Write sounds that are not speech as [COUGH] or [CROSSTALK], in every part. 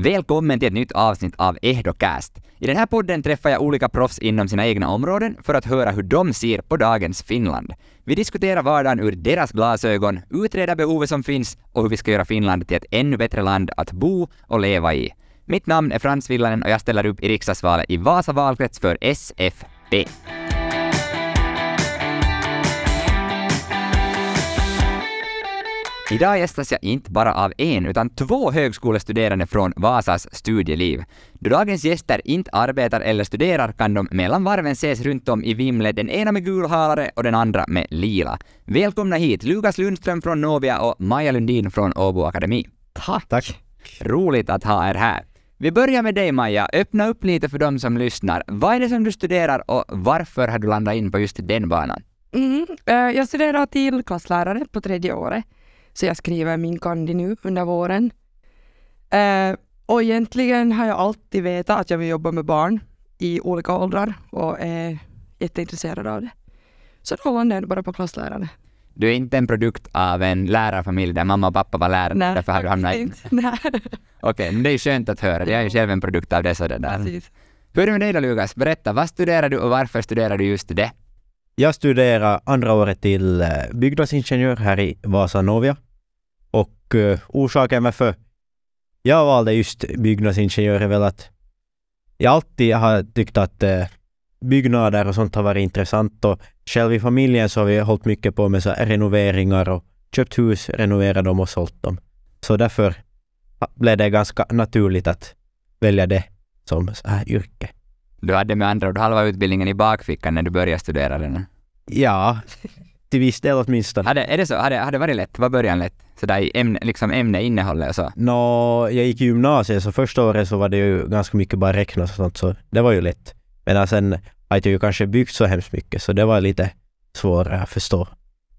Välkommen till ett nytt avsnitt av Ehdocast. I den här podden träffar jag olika proffs inom sina egna områden för att höra hur de ser på dagens Finland. Vi diskuterar vardagen ur deras glasögon, utreder behovet som finns och hur vi ska göra Finland till ett ännu bättre land att bo och leva i. Mitt namn är Frans Villanen och jag ställer upp i riksdagsvalet i Vasa valkrets för SFP. Idag gästas jag inte bara av en, utan två högskolestuderande från Vasas studieliv. Då dagens gäster inte arbetar eller studerar kan de mellan varven ses runt om i vimlet, den ena med gul halare och den andra med lila. Välkomna hit Lukas Lundström från Novia och Maja Lundin från Åbo Akademi. Tack. Tack. Roligt att ha er här. Vi börjar med dig Maja, öppna upp lite för dem som lyssnar. Vad är det som du studerar och varför har du landat in på just den banan? Mm, eh, jag studerar till klasslärare på tredje året. Så jag skriver min kandi nu under våren. Eh, och egentligen har jag alltid vetat att jag vill jobba med barn i olika åldrar och är jätteintresserad av det. Så då landade jag bara på klasslärare. Du är inte en produkt av en lärarfamilj där mamma och pappa var lärare, Nej, därför har du hamnat in. [LAUGHS] Okej, okay, men det är skönt att höra. Jag är ju själv en produkt av det. Så det där. Precis. Hur är det med dig då Lukas? Berätta, vad studerar du och varför studerar du just det? Jag studerar andra året till eh, byggnadsingenjör här i Vasa Novia. Och uh, orsaken varför jag valde just byggnadsingenjör är väl att jag alltid har tyckt att uh, byggnader och sånt har varit intressant och själv i familjen så har vi hållit mycket på med så renoveringar och köpt hus, renoverat dem och sålt dem. Så därför blev det ganska naturligt att välja det som så här yrke. Du hade med andra ord halva utbildningen i bakfickan när du började studera den? Ja, till viss del åtminstone. Hade, är det så? Hade, hade varit lätt? Var början lätt? Sådär i ämne, liksom ämne, innehållet och så? Nå, jag gick i gymnasiet så första året så var det ju ganska mycket bara räkna och sånt så det var ju lätt. Men sen har jag ju kanske byggt så hemskt mycket så det var lite svårare att förstå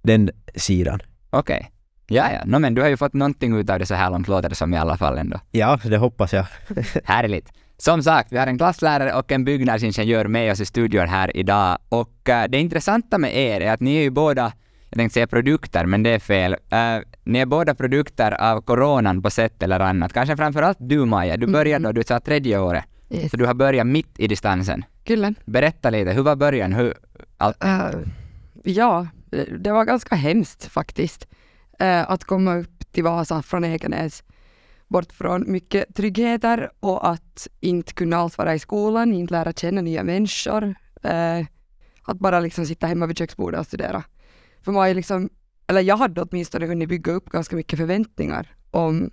den sidan. Okej. Okay. Ja, ja. No, men du har ju fått någonting ut av det så här långt låter det som i alla fall ändå. Ja, det hoppas jag. [LAUGHS] Härligt. Som sagt, vi har en klasslärare och en byggnadsingenjör med oss i studion här idag. Och uh, det intressanta med er är att ni är ju båda, jag tänkte säga produkter, men det är fel. Uh, ni är båda produkter av coronan på sätt eller annat. Kanske framförallt du Maja, du började mm. då, du sa tredje året. Yes. Så du har börjat mitt i distansen. Kyllä. Berätta lite, hur var början? Hur, all... uh, ja, det var ganska hemskt faktiskt. att komma upp till Vasa från Ekenäs bort från mycket tryggheter och att inte kunna alls vara i skolan, inte lära känna nya människor. Eh, att bara liksom sitta hemma vid köksbordet och studera. För man är liksom, eller jag hade åtminstone hunnit bygga upp ganska mycket förväntningar om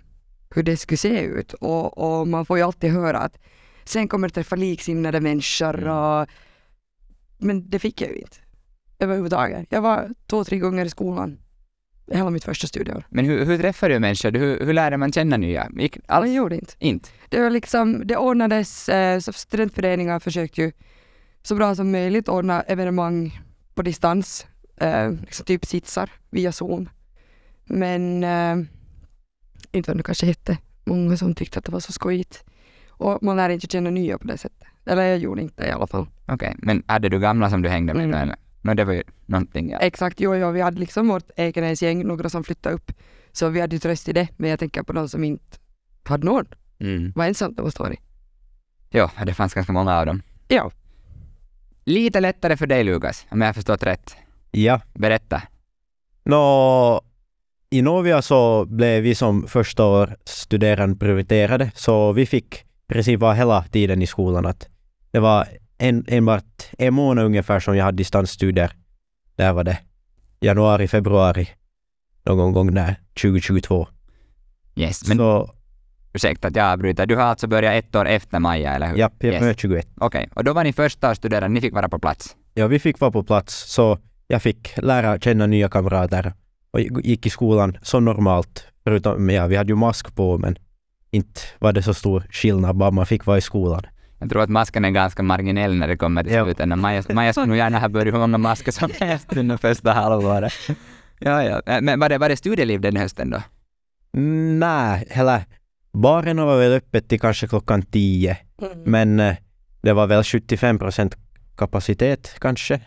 hur det skulle se ut och, och man får ju alltid höra att sen kommer du träffa liksinnade människor mm. och men det fick jag ju inte överhuvudtaget. Jag var två, tre gånger i skolan hela mitt första studieår. Men hur, hur träffar du människor? Hur, hur lärde man känna nya? Gick alls? Jag gjorde inte. inte. Det var liksom, det ordnades, eh, så studentföreningar försökte ju så bra som möjligt ordna evenemang på distans, eh, liksom typ sitsar via Zoom. Men eh, inte var det kanske jättemånga som tyckte att det var så skojigt. Och man lär inte känna nya på det sättet. Eller jag gjorde inte i alla fall. Okej, okay. men hade du gamla som du hängde med? Mm. No, det var ju någonting. Ja. Exakt, jo, jo, vi hade liksom vårt Ekenäsgäng, några som flyttade upp. Så vi hade ju tröst i det, men jag tänker på de som inte hade någon. Mm. Vad ensamt det måste vara. Ja, det fanns ganska många av dem. Ja. Lite lättare för dig Lukas, om jag har förstått rätt. Ja. Berätta. Nå, i Novia så blev vi som första år studerande prioriterade, så vi fick precis vara hela tiden i skolan. Att det var en, enbart en månad ungefär som jag hade distansstudier. Där var det januari, februari någon gång där 2022. Yes, men så, ursäkta att jag avbryter. Du har alltså börjat ett år efter Maja, eller hur? Ja, jag yes. började 21. Okej, okay. och då var ni första studerande, ni fick vara på plats? Ja, vi fick vara på plats, så jag fick lära känna nya kamrater och gick i skolan som normalt. Förutom, ja, vi hade ju mask på, men inte var det så stor skillnad, bara man fick vara i skolan. Jag tror att masken är ganska marginell när det kommer till ja. slutändan. Maja, Maja skulle nog gärna ha börjat hur många masker som [LAUGHS] helst under första halvåret. Ja, ja. Men var det, var det studieliv den hösten då? Nej, hela baren var väl öppet till kanske klockan tio. Mm. Men eh, det var väl 75 procent kapacitet kanske.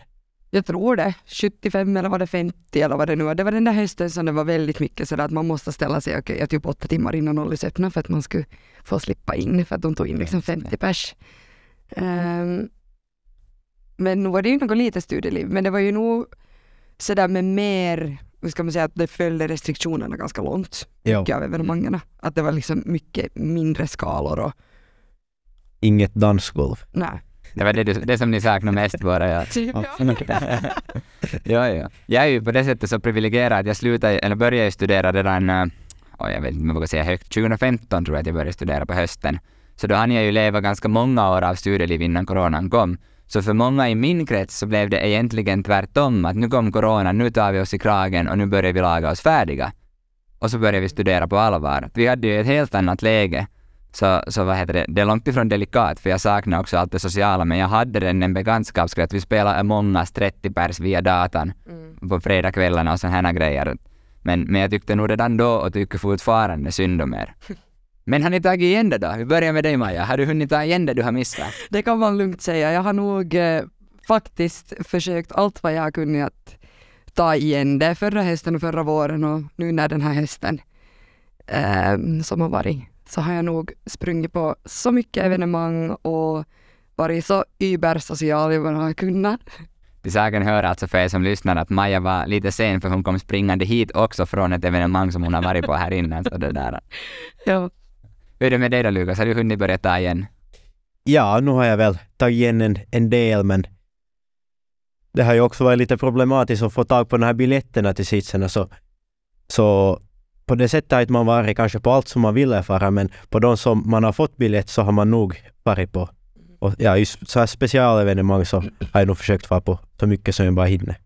Jag tror det. 75 eller var det 50 eller vad det nu var. Det var den där hösten som det var väldigt mycket sådär att man måste ställa sig okay, typ åtta timmar innan Nollis öppnade för att man skulle få slippa in för att de tog in liksom 50 pers. Um, men nu var det ju något lite studieliv, men det var ju nog sådär med mer, hur ska man säga, att det följde restriktionerna ganska långt. Mycket av evenemangen. Att det var liksom mycket mindre skalor och Inget dansgolv. nej. Det var det, du, det som ni saknar mest bara. Ja. [LAUGHS] Typ, ja. ja, ja. Jag är ju på det sättet så privilegierad att jag slutade, eller började studera redan, oh, jag vet inte om jag vågar säga högt, 2015 tror jag att jag började studera på hösten. Så då hann jag ju leva ganska många år av studieliv innan coronan kom. Så för många i min krets så blev det egentligen tvärtom, att nu kom corona, nu tar vi oss i kragen och nu börjar vi laga oss färdiga. Och så började vi studera på allvar. Vi hade ju ett helt annat läge. Så, så vad heter det, det är långt ifrån delikat, för jag saknar också allt det sociala, men jag hade den en bekantskapskrets. Vi spelade Among us 30 pers via datan Mm. på fredagskvällarna och sådana här grejer. Men, men jag tyckte nog redan då och tycker fortfarande synd om er. [LAUGHS] Men har ni tagit igen det då? Vi börjar med dig Maja. Har du hunnit ta igen det du har missat? [LAUGHS] Det kan man lugnt säga. Jag har nog eh, faktiskt försökt allt vad jag har kunnat att ta igen det förra hösten och förra våren och nu när den här hösten eh, som har varit så har jag nog sprungit på så mycket evenemang och varit så übersocial jag bara har kunnat. Till saken hör alltså för er som lyssnar att Maja var lite sen för hon kom springande hit också från ett evenemang som hon har varit på här innan. Så det där. [LAUGHS] Ja. Hur är det med dig då Lukas? Har du hunnit börja ta igen? Ja, nu har jag väl tagit igen en, en del, men det har ju också varit lite problematiskt att få tag på de här biljetterna till sitserna. Så, så på det sättet har inte man varit kanske på allt som man ville fara, men på de som man har fått biljett så har man nog varit på. Och ja, just så här specialevenemang så har jag nog försökt vara på så mycket som jag bara hinner.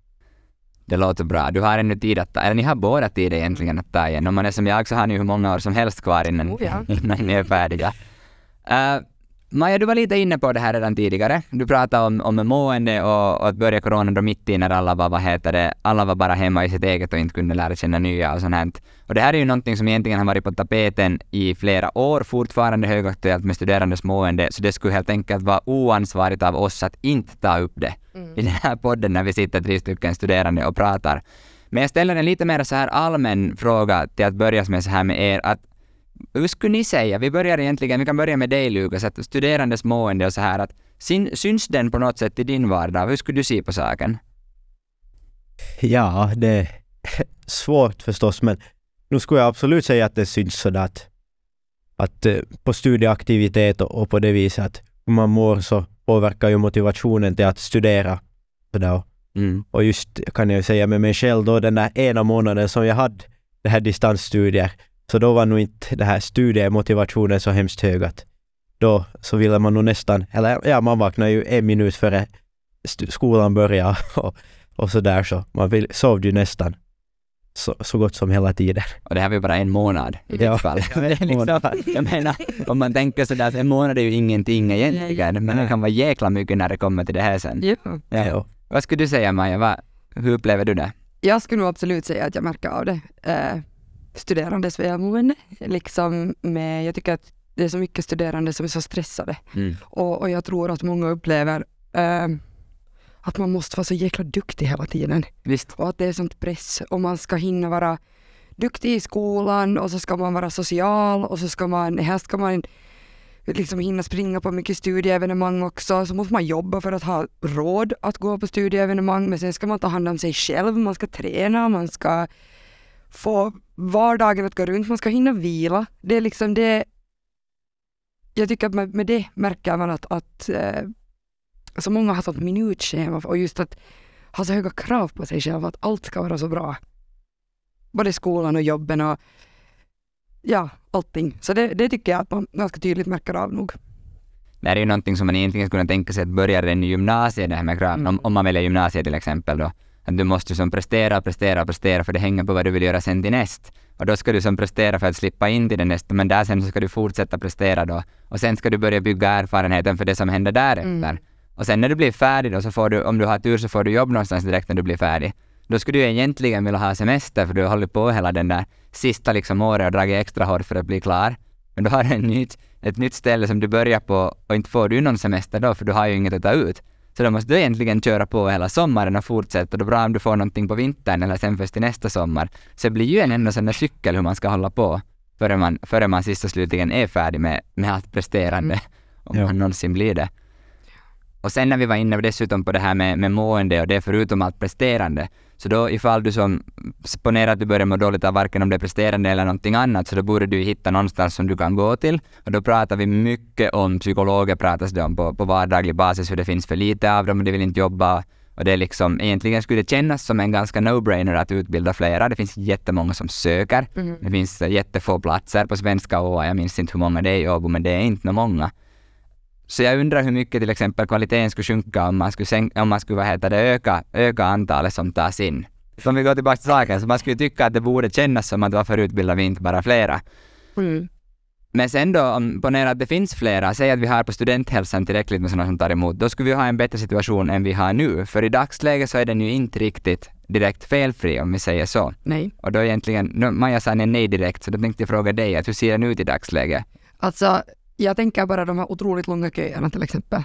Det låter bra. Du har ännu tid att ta, eller ni har båda tid egentligen att ta igen. Om man är som jag så har ni hur många år som helst kvar innan, Oh, ja. [LAUGHS] innan ni är färdiga. Uh, Maja, du var lite inne på det här redan tidigare. Du pratade om, om mående och, och att börja corona då mitt i när alla var, vad heter det, alla var bara hemma i sitt eget och inte kunde lära känna nya och sånt här. Och det här är ju någonting som egentligen har varit på tapeten i flera år, fortfarande högaktuellt med studerandes mående, så det skulle helt enkelt vara oansvarigt av oss att inte ta upp det i den här podden när vi sitter tre stycken studerande och pratar. Men jag ställer en lite mer så här allmän fråga till att börja med så här med er, att hur skulle ni säga, vi börjar egentligen, vi kan börja med dig Lukas, att studerandes mående och så här, att syn, syns den på något sätt i din vardag? Hur skulle du se på saken? Ja, det är svårt förstås, men nu skulle jag absolut säga att det syns sådär att, att eh, på studieaktivitet och, och på det viset att hur man mår så påverkar ju motivationen till att studera. Sådär. Mm. Och just kan jag säga med mig själv då den där ena månaden som jag hade det här distansstudier, så då var nog inte det här studiemotivationen så hemskt hög att då så ville man nog nästan, eller ja, man vaknade ju en minut före skolan började [LAUGHS] och, och så där så man vill, sov ju nästan så, så gott som hela tiden. Och det här var ju bara en månad i Ja. ditt fall. [LAUGHS] Det är liksom, jag menar, om man tänker sådär att en månad är ju ingenting egentligen, men det kan vara jäkla mycket när det kommer till det här sen. Ja. Ja. Ja. Vad skulle du säga Maja, vad, hur upplever du det? Jag skulle nog absolut säga att jag märker av det. Eh, studerandes välmående. Liksom med, jag tycker att det är så mycket studerande som är så stressade. Mm. Och, och jag tror att många upplever eh, att man måste vara så jäkla duktig hela tiden. Visst. Och att det är sånt press och man ska hinna vara duktig i skolan och så ska man vara social och så ska man, helst ska man liksom hinna springa på mycket studieevenemang också. Så måste man jobba för att ha råd att gå på studieevenemang men sen ska man ta hand om sig själv, man ska träna, man ska få vardagen att gå runt, man ska hinna vila. Det är liksom det jag tycker att med, med det märker man att, att eh, så många har sånt minutschema och just att ha så höga krav på sig själv att allt ska vara så bra. Både skolan och jobben och ja, allting. Så det, det tycker jag att man ganska tydligt märker av nog. Det här är ju någonting som man egentligen skulle kunna tänka sig att börja redan i gymnasiet, det här med krav. Mm. Om, om man väljer gymnasiet till exempel då. Att du måste som prestera, prestera, prestera för det hänger på vad du vill göra sen till näst. Och då ska du som prestera för att slippa in till det nästa, men där sen så ska du fortsätta prestera då. Och sen ska du börja bygga erfarenheten för det som händer därefter. Mm. Och sen när du blir färdig då så får du, om du har tur så får du jobb någonstans direkt när du blir färdig. Då skulle du egentligen vilja ha semester för du har hållit på hela den där sista liksom året och dragit extra hårt för att bli klar. Men du har en nytt, ett nytt ställe som du börjar på och inte får du någon semester då för du har ju inget att ta ut. Så då måste du egentligen köra på hela sommaren och fortsätta. Då bra om du får någonting på vintern eller sen först till nästa sommar. Så det blir ju en enda sån där cykel hur man ska hålla på före man, före man sist och slutligen är färdig med, med allt presterande. Om Ja. man någonsin blir det. Och sen när vi var inne dessutom på det här med, med mående och det förutom allt presterande, så då ifall du som, ponera att du börjar må dåligt av varken om det är presterande eller någonting annat, så då borde du hitta någonstans som du kan gå till. Och då pratar vi mycket om, psykologer pratas det om på, på vardaglig basis, hur det finns för lite av dem och de vill inte jobba. Och det är liksom, egentligen skulle det kännas som en ganska no-brainer att utbilda flera. Det finns jättemånga som söker. Mm. Det finns jättefå platser på svenska och jag minns inte hur många det är i Åbo, men det är inte många. Så jag undrar hur mycket till exempel kvaliteten skulle sjunka om man skulle, sänka, om man skulle vad heter det, öka, öka antalet som tas in. Om vi går tillbaka till saken, så man skulle tycka att det borde kännas som att varför utbildar vi inte bara flera? Mm. Men sen då, om ponera att det finns flera, säg att vi har på studenthälsan tillräckligt med sådana som tar emot, då skulle vi ha en bättre situation än vi har nu. För i dagsläget så är den ju inte riktigt direkt felfri om vi säger så. Nej. Och då egentligen, Maja sa nej direkt, så då tänkte jag fråga dig, att hur ser den ut i dagsläget? Alltså, jag tänker bara de här otroligt långa köerna till exempel.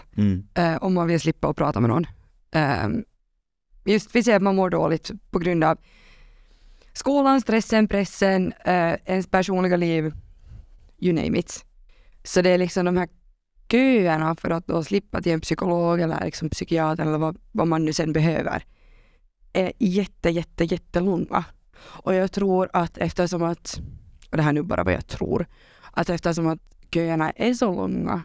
eh, om man vill slippa att prata med någon. Eh, just vi ser att man mår dåligt på grund av skolan, stressen, pressen, eh, ens personliga liv, you name it. Så det är liksom de här köerna för att då slippa till en psykolog eller liksom psykiater eller vad, vad man nu sen behöver är jätte, jätte, jättelånga. Och jag tror att eftersom att, och det här är nu bara vad jag tror, att eftersom att köerna är så långa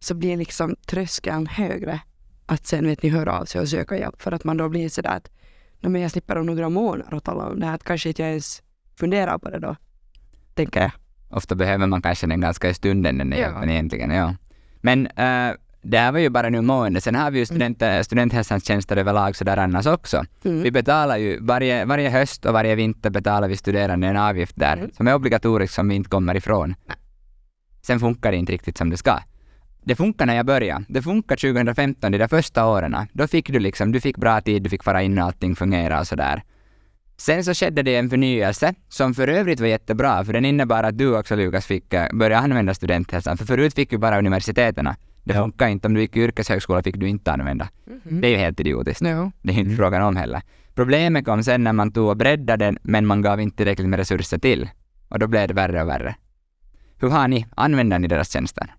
så blir liksom tröskeln högre att sen vet ni höra av sig och söka hjälp för att man då blir sådär att "Nå, men jag slipper om några månader att tala om det här, att kanske inte jag ens funderar på det då, tänker jag. Ofta behöver man kanske den ganska i stunden den där Ja. hjälpen egentligen, ja. Men äh, det här var ju bara nu mående. Sen har vi ju student, studenthälsans tjänster överlag sådär annars också. Mm. Vi betalar ju, varje, varje höst och varje vinter betalar vi studerande en avgift där, Mm. som är obligatorisk som vi inte kommer ifrån. Sen funkar det inte riktigt som det ska. Det funkar när jag började. Det funkar 2015, de där första åren. Då fick du liksom, du fick bra tid, du fick fara in och allting fungerade och sådär. Sen så skedde det en förnyelse som för övrigt var jättebra, för den innebar att du också Lukas fick eh, börja använda studenthälsan. För förut fick ju bara universiteterna. Det Ja. funkar inte, om du gick i yrkeshögskola fick du inte använda. Mhm. Det är ju helt idiotiskt. No. Det är inte frågan om heller. Problemet kom sen när man tog och breddade den, men man gav inte tillräckligt med resurser till. Och då blev det värre och värre. Hur har ni, använder ni deras tjänster?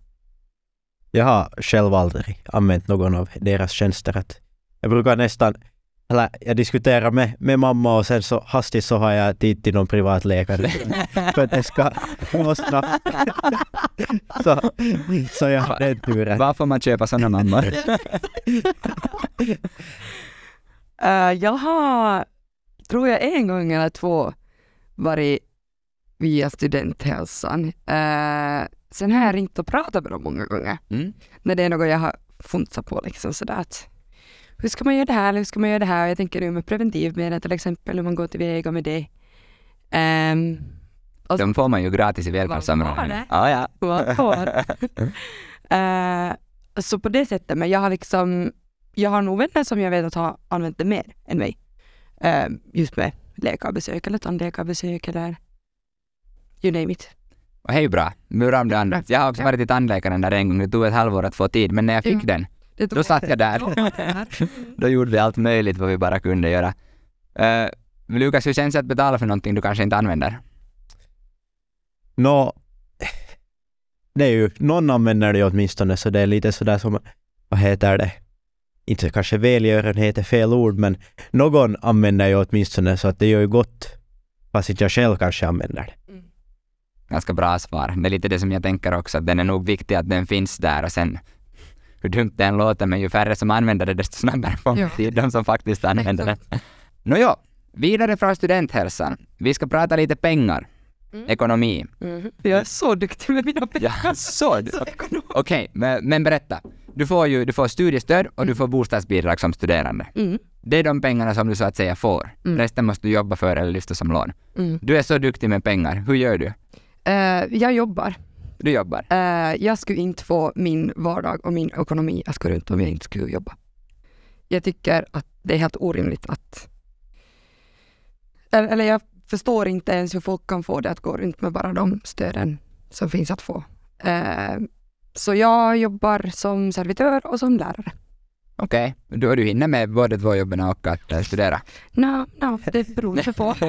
Jag har själv aldrig använt någon av deras tjänster. Att jag brukar nästan, eller jag diskuterar med, med mamma och sen så hastigt så har jag tid till någon privatläkare [LAUGHS] för att det ska gå snabbt. [LAUGHS] så, så jag har den turen. Var får man köpa sådana mammor? [LAUGHS] Eh, jag har, tror jag en gång eller två, varit via studenthälsan. Uh, sen har jag ringt och pratat med dem många gånger. Mm. När det är något jag har funsat på liksom sådär att hur ska man göra det här eller hur ska man göra det här? Jag tänker nu med preventivmedel till exempel, hur man går tillväga med det. Um, De får man ju gratis i välfärdssammanhang. det? Ja? [LAUGHS] [LAUGHS] Eh, så på det sättet, men jag har liksom, jag har nog vänner som jag vet att har använt det mer än mig. Eh, just med läkarbesök eller tandläkarbesök eller you name it. Och hej bra. Bra om du använt. Jag har också Ja. varit till tandläkaren där en gång. Det tog ett halvår att få tid, men när jag fick Ja. den, Det då satt jag där. [LAUGHS] Då gjorde vi allt möjligt vad vi bara kunde göra. Uh, Lukas, hur känns det att betala för någonting du kanske inte använder? Nå, det är ju, någon använder det ju åtminstone så det är lite sådär som, vad heter det, inte kanske välgörenhet är fel ord men någon använder ju åtminstone så att det gör ju gott fast inte jag själv kanske använder det. Mm. Ganska bra svar. Det är lite det som jag tänker också, att den är nog viktig att den finns där och sen hur dumt det än låter, men ju färre som använder det, desto snabbare får tid, de som faktiskt använder det. Nåja, vidare från studenthälsan. Vi ska prata lite pengar, Mm. ekonomi. Mhm. Jag är så duktig med mina pengar. Ja, så. Okej, men, men berätta. Du får ju du får studiestöd och du får bostadsbidrag som studerande. Mm. Det är de pengarna som du så att säga får. Mm. Resten måste du jobba för eller lyfta som lån. Mm. Du är så duktig med pengar. Hur gör du? Eh, jag jobbar. Du jobbar. Eh, jag skulle inte få min vardag och min ekonomi att gå runt om jag inte skulle jobba. Jag tycker att det är helt orimligt att... Eller, jag förstår inte ens hur folk kan få det att gå runt med bara de stöden som finns att få. Eh, så jag jobbar som servitör och som lärare. Okej, då du hinner med både två jobben och att eh, studera. No, no, det beror lite på. [LAUGHS]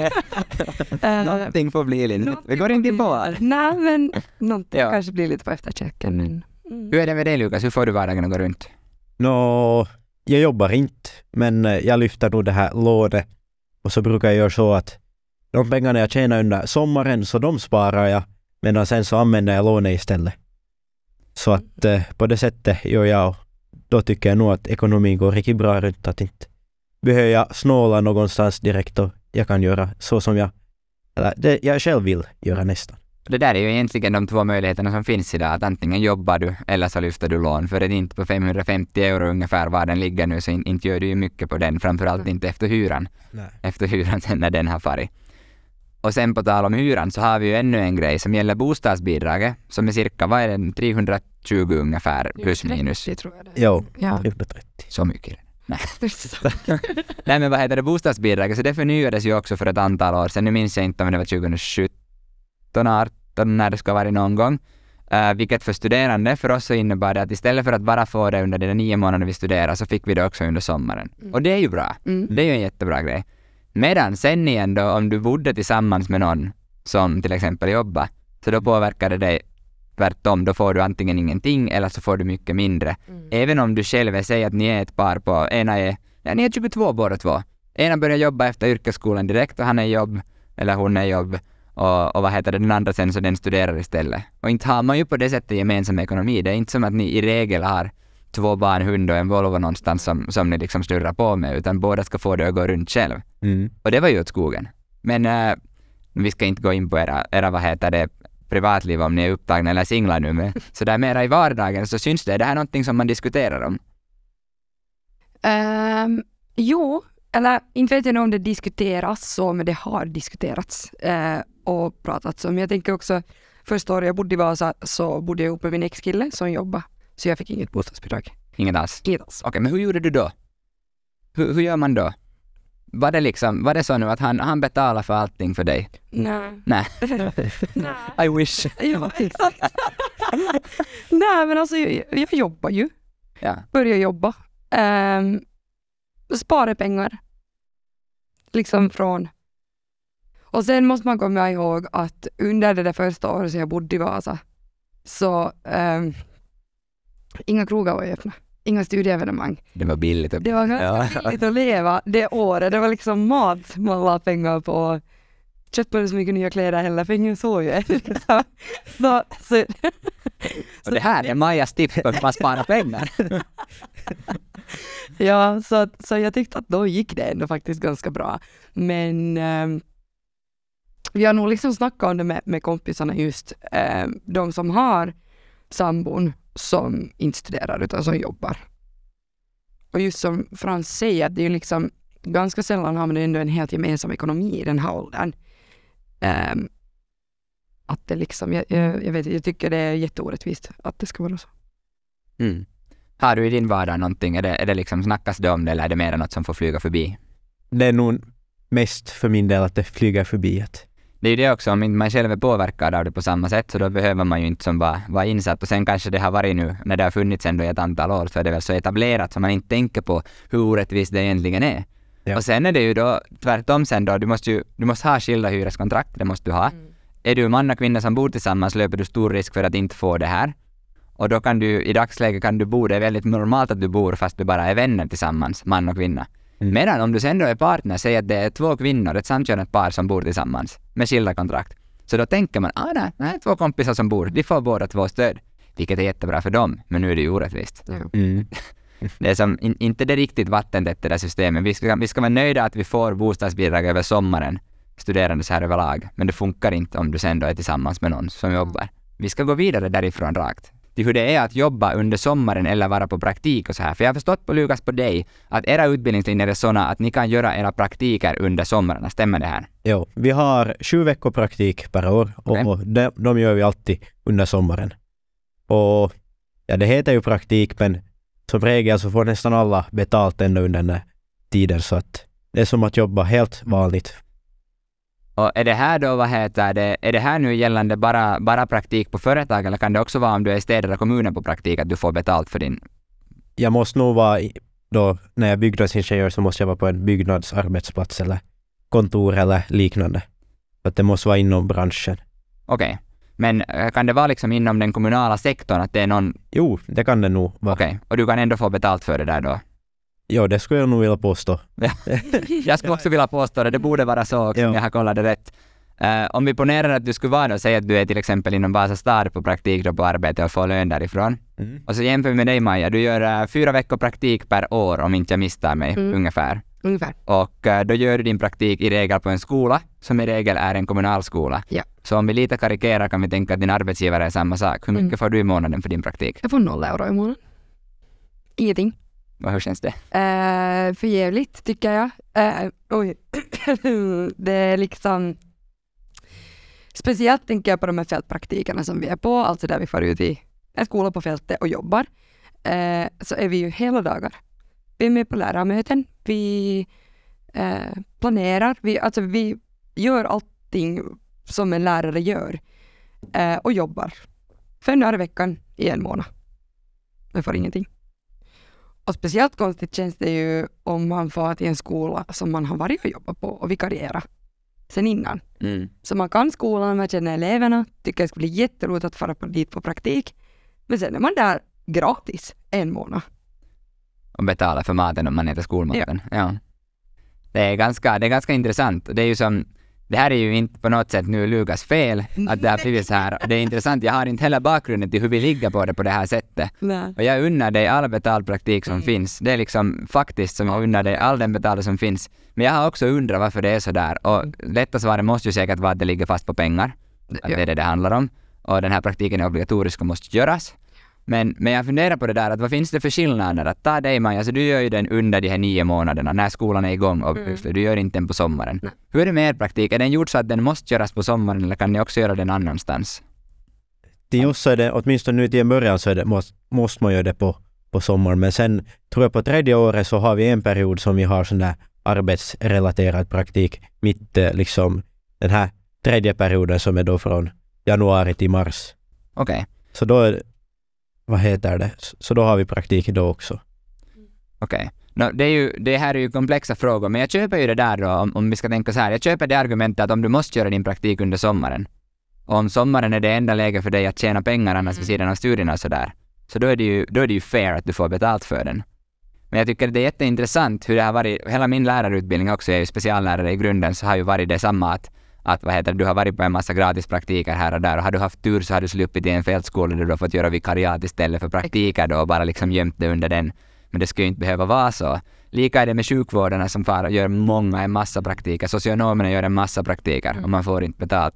Eh, Någonting får bli lite. Vi går inte på. [LAUGHS] Nej, men någonting Ja. kanske blir lite på efterchecken. Men, mm. Hur är det med dig Lukas? Hur får du vardagen att gå runt? Nå, jag jobbar inte, men eh, jag lyfter nog det här lånet och så brukar jag göra så att de pengarna jag tjänar under sommaren så de sparar jag, medan sen så använder jag lånet istället. Så att eh, på det sättet gör jag och då tycker jag nog att ekonomin går riktigt bra runt att inte behöver jag snåla någonstans direkt och jag kan göra så som jag, eller det jag själv vill göra nästan. Det där är ju egentligen de två möjligheterna som finns idag. Att antingen jobbar du eller så lyfter du lån. För att inte på 550 euro ungefär var den ligger nu så in, inte gör du ju mycket på den. Framförallt inte efter hyran. Nej. Efter hyran sen när den har farit. Och sen på tal om hyran så har vi ju ännu en grej som gäller bostadsbidraget som är cirka, vad är det, 320 ungefär plus minus. Det tror jag det. Jo, Ja. 330. [LAUGHS] Så mycket. Nej men vad heter det, bostadsbidraget, så det förnyades ju också för ett antal år sedan. Nu minns jag inte om det var 2017, 18 när det ska vara någon gång. Uh, vilket för studerande, för oss så innebar det att istället för att bara få det under de nio månader vi studerar så fick vi det också under sommaren. Och det är ju bra. Mm. Det är ju en jättebra grej. Medan sen igen då, om du bodde tillsammans med någon som till exempel jobbar, så då påverkar det dig tvärtom. Då får du antingen ingenting eller så får du mycket mindre. Även om du själv är, säg att ni är ett par på, ena är, ja, ni är 22 båda två. Ena börjar jobba efter yrkesskolan direkt och han är jobb, eller hon är jobb. Och, och vad heter det, den andra sen så den studerar istället. Och inte har man ju på det sättet gemensam ekonomi. Det är inte som att ni i regel har två barn, hund och en Volvo någonstans som, som ni liksom snurrar på med, utan båda ska få det att gå runt själv. Mm. Och det var ju åt skogen. Men äh, vi ska inte gå in på era, era vad heter det, privatliv om ni är upptagna eller singlar nu, men [LAUGHS] så där mera i vardagen så syns det, är det här någonting som man diskuterar om? Ehm, jo, eller inte vet jag om det diskuteras så, men det har diskuterats eh, och pratats om. Jag tänker också, första året jag bodde i Vasa så bodde jag ihop med min ex-kille som jobbade, så jag fick inget bostadsbidrag. Inget alls? Inget alls. Okej, men hur gjorde du då? Hur, hur gör man då? Var det liksom, var det så nu att han, han betalar för allting för dig? Nej. Nej. [LAUGHS] Nej. I wish. Ja, [LAUGHS] exakt. Nej, men alltså jag, jag jobbar ju. Ja. Börjar jobba. Um, sparar pengar. Liksom från... Och sen måste man komma ihåg att under det där första året som jag bodde i Vasa så um, inga krogar var öppna. Inga studieevenemang. Det var billigt. Det var ganska Ja. billigt att leva det året. Det var liksom mat man la pengar på. Köpte man så mycket nya kläder heller, för ingen såg ju. så, så, så, [LAUGHS] Och det här är Majas tips på hur man sparar pengar. [LAUGHS] ja, så, att- så jag tyckte att då gick det ändå faktiskt ganska bra. Men ehm, vi har nog liksom snackat om det med, med kompisarna just, ehm, de som har sambon som inte studerar utan som jobbar. Och just som Frans säger, det är ju liksom ganska sällan har man ändå en helt gemensam ekonomi i den här åldern. Ehm, att det liksom, jag, jag, jag vet jag tycker det är jätteorättvist att det ska vara så. Mm. Har du i din vardag någonting, är det, är det liksom, snackas det om det eller är det mer något som får flyga förbi? Det är nog mest för min del att det flyger förbi. Att Det är ju det också, om inte man själv är påverkad av det på samma sätt så då behöver man ju inte som bara vara insatt och sen kanske det har varit nu, när det har funnits ändå i ett antal år, så är det väl så etablerat så man inte tänker på hur orättvist det egentligen är. Ja. Och sen är det ju då tvärtom sen då, du måste ju, du måste ha skilda hyreskontrakt, det måste du ha. Är du man och kvinna som bor tillsammans löper du stor risk för att inte få det här. Och då kan du, i dagsläget kan du bo, det är väldigt normalt att du bor fast du bara är vänner tillsammans, man och kvinna. Medan om du sen då är partner, säg att det är två kvinnor, ett samkönat par som bor tillsammans med skilda kontrakt. Så då tänker man, ah nej, nej, två kompisar som bor, de får båda två stöd. Vilket är jättebra för dem, men nu är det ju orättvist. mm. Det är som, in, inte det riktigt vattentätt det där systemet. Vi ska, vi ska vara nöjda att vi får bostadsbidrag över sommaren, studerande så här överlag. Men det funkar inte om du sen då är tillsammans med någon som jobbar. Vi ska gå vidare därifrån rakt. Till hur det är att jobba under sommaren eller vara på praktik och så här. För jag har förstått på Lukas på dig att era utbildningslinjer är sådana att ni kan göra era praktiker under somrarna. Stämmer det här? Jo, vi har sju veckor praktik per år och de, de gör vi alltid under sommaren. Och ja, det heter ju praktik men som regel så får nästan alla betalt ändå under den här tiden så att det är som att jobba helt vanligt. Och är det här då, vad heter det, är det här nu gällande bara, bara praktik på företag eller kan det också vara om du är i städer och kommuner på praktik att du får betalt för din... Jag måste nog vara då när jag är byggnadsingenjör så måste jag vara på en byggnadsarbetsplats eller kontor eller liknande. För att det måste vara inom branschen. Okej. Men eh, kan det vara liksom inom den kommunala sektorn att det är någon... Jo, det kan det nog vara. Okej. Och du kan ändå få betalt för det där då? Jo, det skulle jag nog vilja påstå. [LAUGHS] Jag skulle också vilja påstå det. Det borde vara så också, Ja. om jag har kollat det rätt. Eh, om vi ponerar att du skulle vara då, säg att du är till exempel inom Vasa stad på praktik då på arbete och får lön därifrån. Mm. Och så jämför vi med dig Maja, du gör eh, fyra veckor praktik per år om inte jag misstar mig, Mm. ungefär. Ungefär. Och eh, då gör du din praktik i regel på en skola, som i regel är en kommunalskola. Ja. Så om vi lite karikerar kan vi tänka att din arbetsgivare är samma sak. Hur mycket Mm. får du i månaden för din praktik? Jag får noll euro i månaden. Ingenting. Och hur känns det? Eh, uh, för jävligt tycker jag. Eh, oj. [CLEARS THROAT] det är liksom... Speciellt tänker jag på de här fältpraktikerna som vi är på, alltså där vi får ut i en skola på fältet och jobbar. Eh, så är vi ju hela dagar. Vi är med på lärarmöten, vi eh, planerar, vi, alltså vi gör allting som en lärare gör eh, och jobbar fem dagar i veckan i en månad. Vi får ingenting. Och speciellt konstigt känns det ju om man får till en skola som man har varit och jobbat på och vikarierat sen innan. Mm. Så man kan skolan, man känner eleverna, tycker det ska bli jätteroligt att fara på dit på praktik. Men sen är man där gratis en månad. och betala för maten om man äter skolmaten. Ja. Det, är ganska, det är ganska intressant. Det är ju som, det här är ju inte på något sätt nu Lukas fel att det har blivit så här. Det är intressant, jag har inte heller bakgrunden till hur vi ligger på det på det här sättet. Nej. Och jag unnar dig all betald praktik som Mm. finns. Det är liksom faktiskt som jag unnar dig all den betalda som finns. Men jag har också undrat varför det är så där. Och lätta svaret måste ju säkert vara att det ligger fast på pengar. Att det är det det handlar om. Och den här praktiken är obligatorisk och måste göras. Men, men jag funderar på det där, att vad finns det för skillnader? Att ta dig Maja, så du gör ju den under de här nio månaderna när skolan är igång obviously. Du gör inte den på sommaren. Nej. Hur är det med er praktik? Är den gjord så att den måste göras på sommaren eller kan ni också göra den annanstans? Till oss så är det, åtminstone nu till en början, så är det, måste, måste man göra det på, på sommaren. Men sen tror jag på tredje året så har vi en period som vi har sån där arbetsrelaterad praktik mitt eh, liksom den här tredje perioden som är då från januari till mars. Okej, Så då är vad heter det? Så- då har vi praktik då också. okej. Nå, det, är ju, det här är ju komplexa frågor, men jag köper ju det där då, om, om vi ska tänka så här. Jag köper det argumentet att om du måste göra din praktik under sommaren, och om sommaren är det enda läget för dig att tjäna pengar annars vid sidan av studierna och sådär, så då är, det ju, då är det ju fair att du får betalt för den. Men jag tycker det är jätteintressant hur det har varit, hela min lärarutbildning också, jag är ju speciallärare i grunden, så har ju varit detsamma att att vad heter du har varit på en massa gratispraktiker här och där och har du haft tur så har du sluppit i en fältskola där du har fått göra vikariat istället för praktiker då och bara liksom gömt det under den. Men det skulle ju inte behöva vara så. Lika är det med sjukvårdarna som far gör många, en massa praktiker. Socionomerna gör en massa praktiker och man får inte betalt.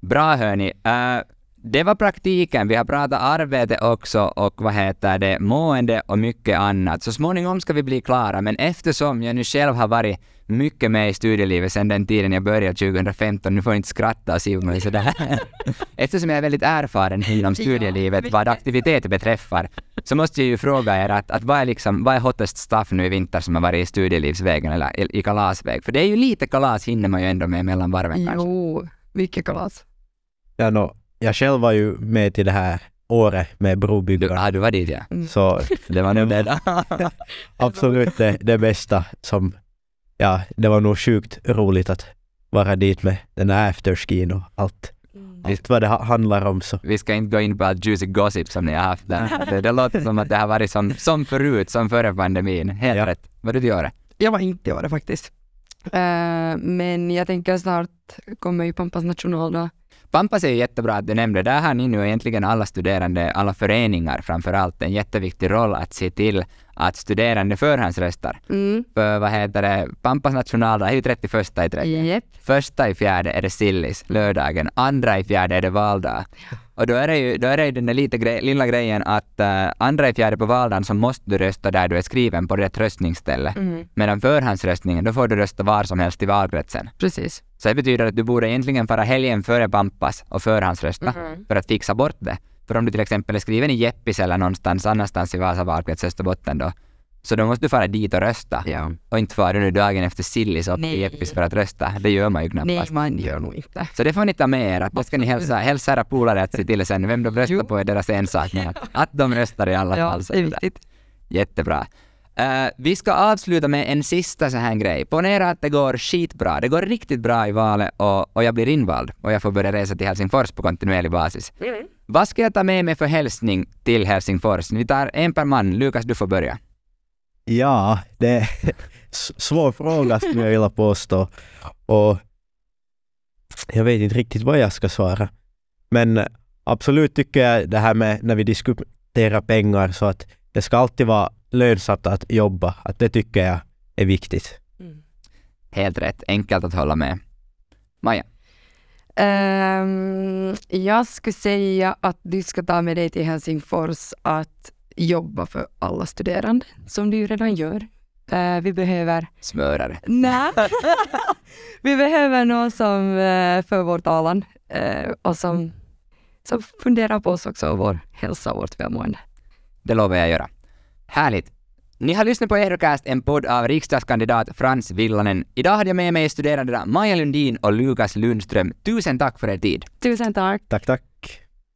Bra hörni. Uh, det var praktiken. Vi har pratat arbete också och vad heter det, mående och mycket annat. Så småningom ska vi bli klara, men eftersom jag nu själv har varit mycket med i studielivet sedan den tiden jag började 2015, nu får jag inte skratta och se på mig sådär. [LAUGHS] Eftersom jag är väldigt erfaren inom studielivet vad aktivitet beträffar, så måste jag ju fråga er att, att vad är liksom, vad är hottest stuff nu i vinter som har varit i studielivsvägen eller i, kalasväg? För det är ju lite kalas hinner man ju ändå med mellan varven kanske. Jo, mycket kalas. Ja, no, jag själv var ju med till det här året med Du, brobyggarna. ah, du var dit ja. Så [LAUGHS] Det var nog det [LAUGHS] absolut det, det bästa som, ja, det var nog sjukt roligt att vara dit med den här afterskin och allt. Allt vad det ha- handlar om så. Vi ska inte gå in på allt juicy gossip som ni har haft där. [LAUGHS] Det, det låter som att det har varit som, som förut, som före pandemin. Helt Ja. rätt. Vad du gör? Jag var inte i år faktiskt. Eh, men jag tänker snart kommer ju Pampas nationaldag. Pampas är ju jättebra att du nämnde. Där har ni nu egentligen alla studerande, alla föreningar framför allt, en jätteviktig roll att se till att studerande förhandsröstar. Mm. För vad heter det, Pampas nationaldag är ju 31 i 30. Yep. Första i fjärde är det sillis, lördagen. Andra i fjärde är det valdag. Och då är det ju, då är det ju den där lite gre- lilla grejen att uh, andra i fjärde på valdagen så måste du rösta där du är skriven på rätt röstningsställe. Mm. Medan förhandsröstningen, då får du rösta var som helst i valkretsen. Precis. Så det betyder att du borde egentligen fara helgen före Pampas och förhandsrösta Mhm. för att fixa bort det. För om du till exempel är skriven i Jeppis eller någonstans annanstans i Vasa valkrets Österbotten då, så då måste du fara dit och rösta. Ja. Och inte fara nu dagen efter Sillis upp Nej. i Jeppis för att rösta. Det gör man ju Nej, knappast. man gör nog inte. Så det får ni ta med er, att det ska ni hälsa, hälsa era polare att se till sen. Vem de röstar Jo. på är deras ensak, men att, att de röstar i alla Ja, fall. Så det är viktigt. Jättebra. Eh, vi ska avsluta med en sista så här grej. Ponera att det går skitbra. Det går riktigt bra i valet och, och jag blir invald och jag får börja resa till Helsingfors på kontinuerlig basis. Vad ska jag ta med mig för hälsning till Helsingfors? Vi tar en per man. Lukas, du får börja. Ja, det är [LAUGHS] svår fråga skulle jag vilja påstå. Och jag vet inte riktigt vad jag ska svara. Men absolut tycker jag det här med när vi diskuterar pengar så att det ska alltid vara lönsamt att jobba. Att det tycker jag är viktigt. Helt rätt. Enkelt att hålla med. Maja. Ehm, jag skulle säga att du ska ta med dig till Helsingfors att jobba för alla studerande, som du redan gör. Eh, vi behöver... Smörare. Nej. [LAUGHS] vi behöver någon som uh, för vår talan eh, och som, som funderar på oss också och vår hälsa och vårt välmående. Det lovar jag göra. Härligt. Ni har lyssnat på Eurocast, en podd av riksdagskandidat Frans Villanen. Idag hade jag med mig studerandena Maja Lundin och Lukas Lundström. Tusen tack för er tid. Tusen tack! Tack, tack.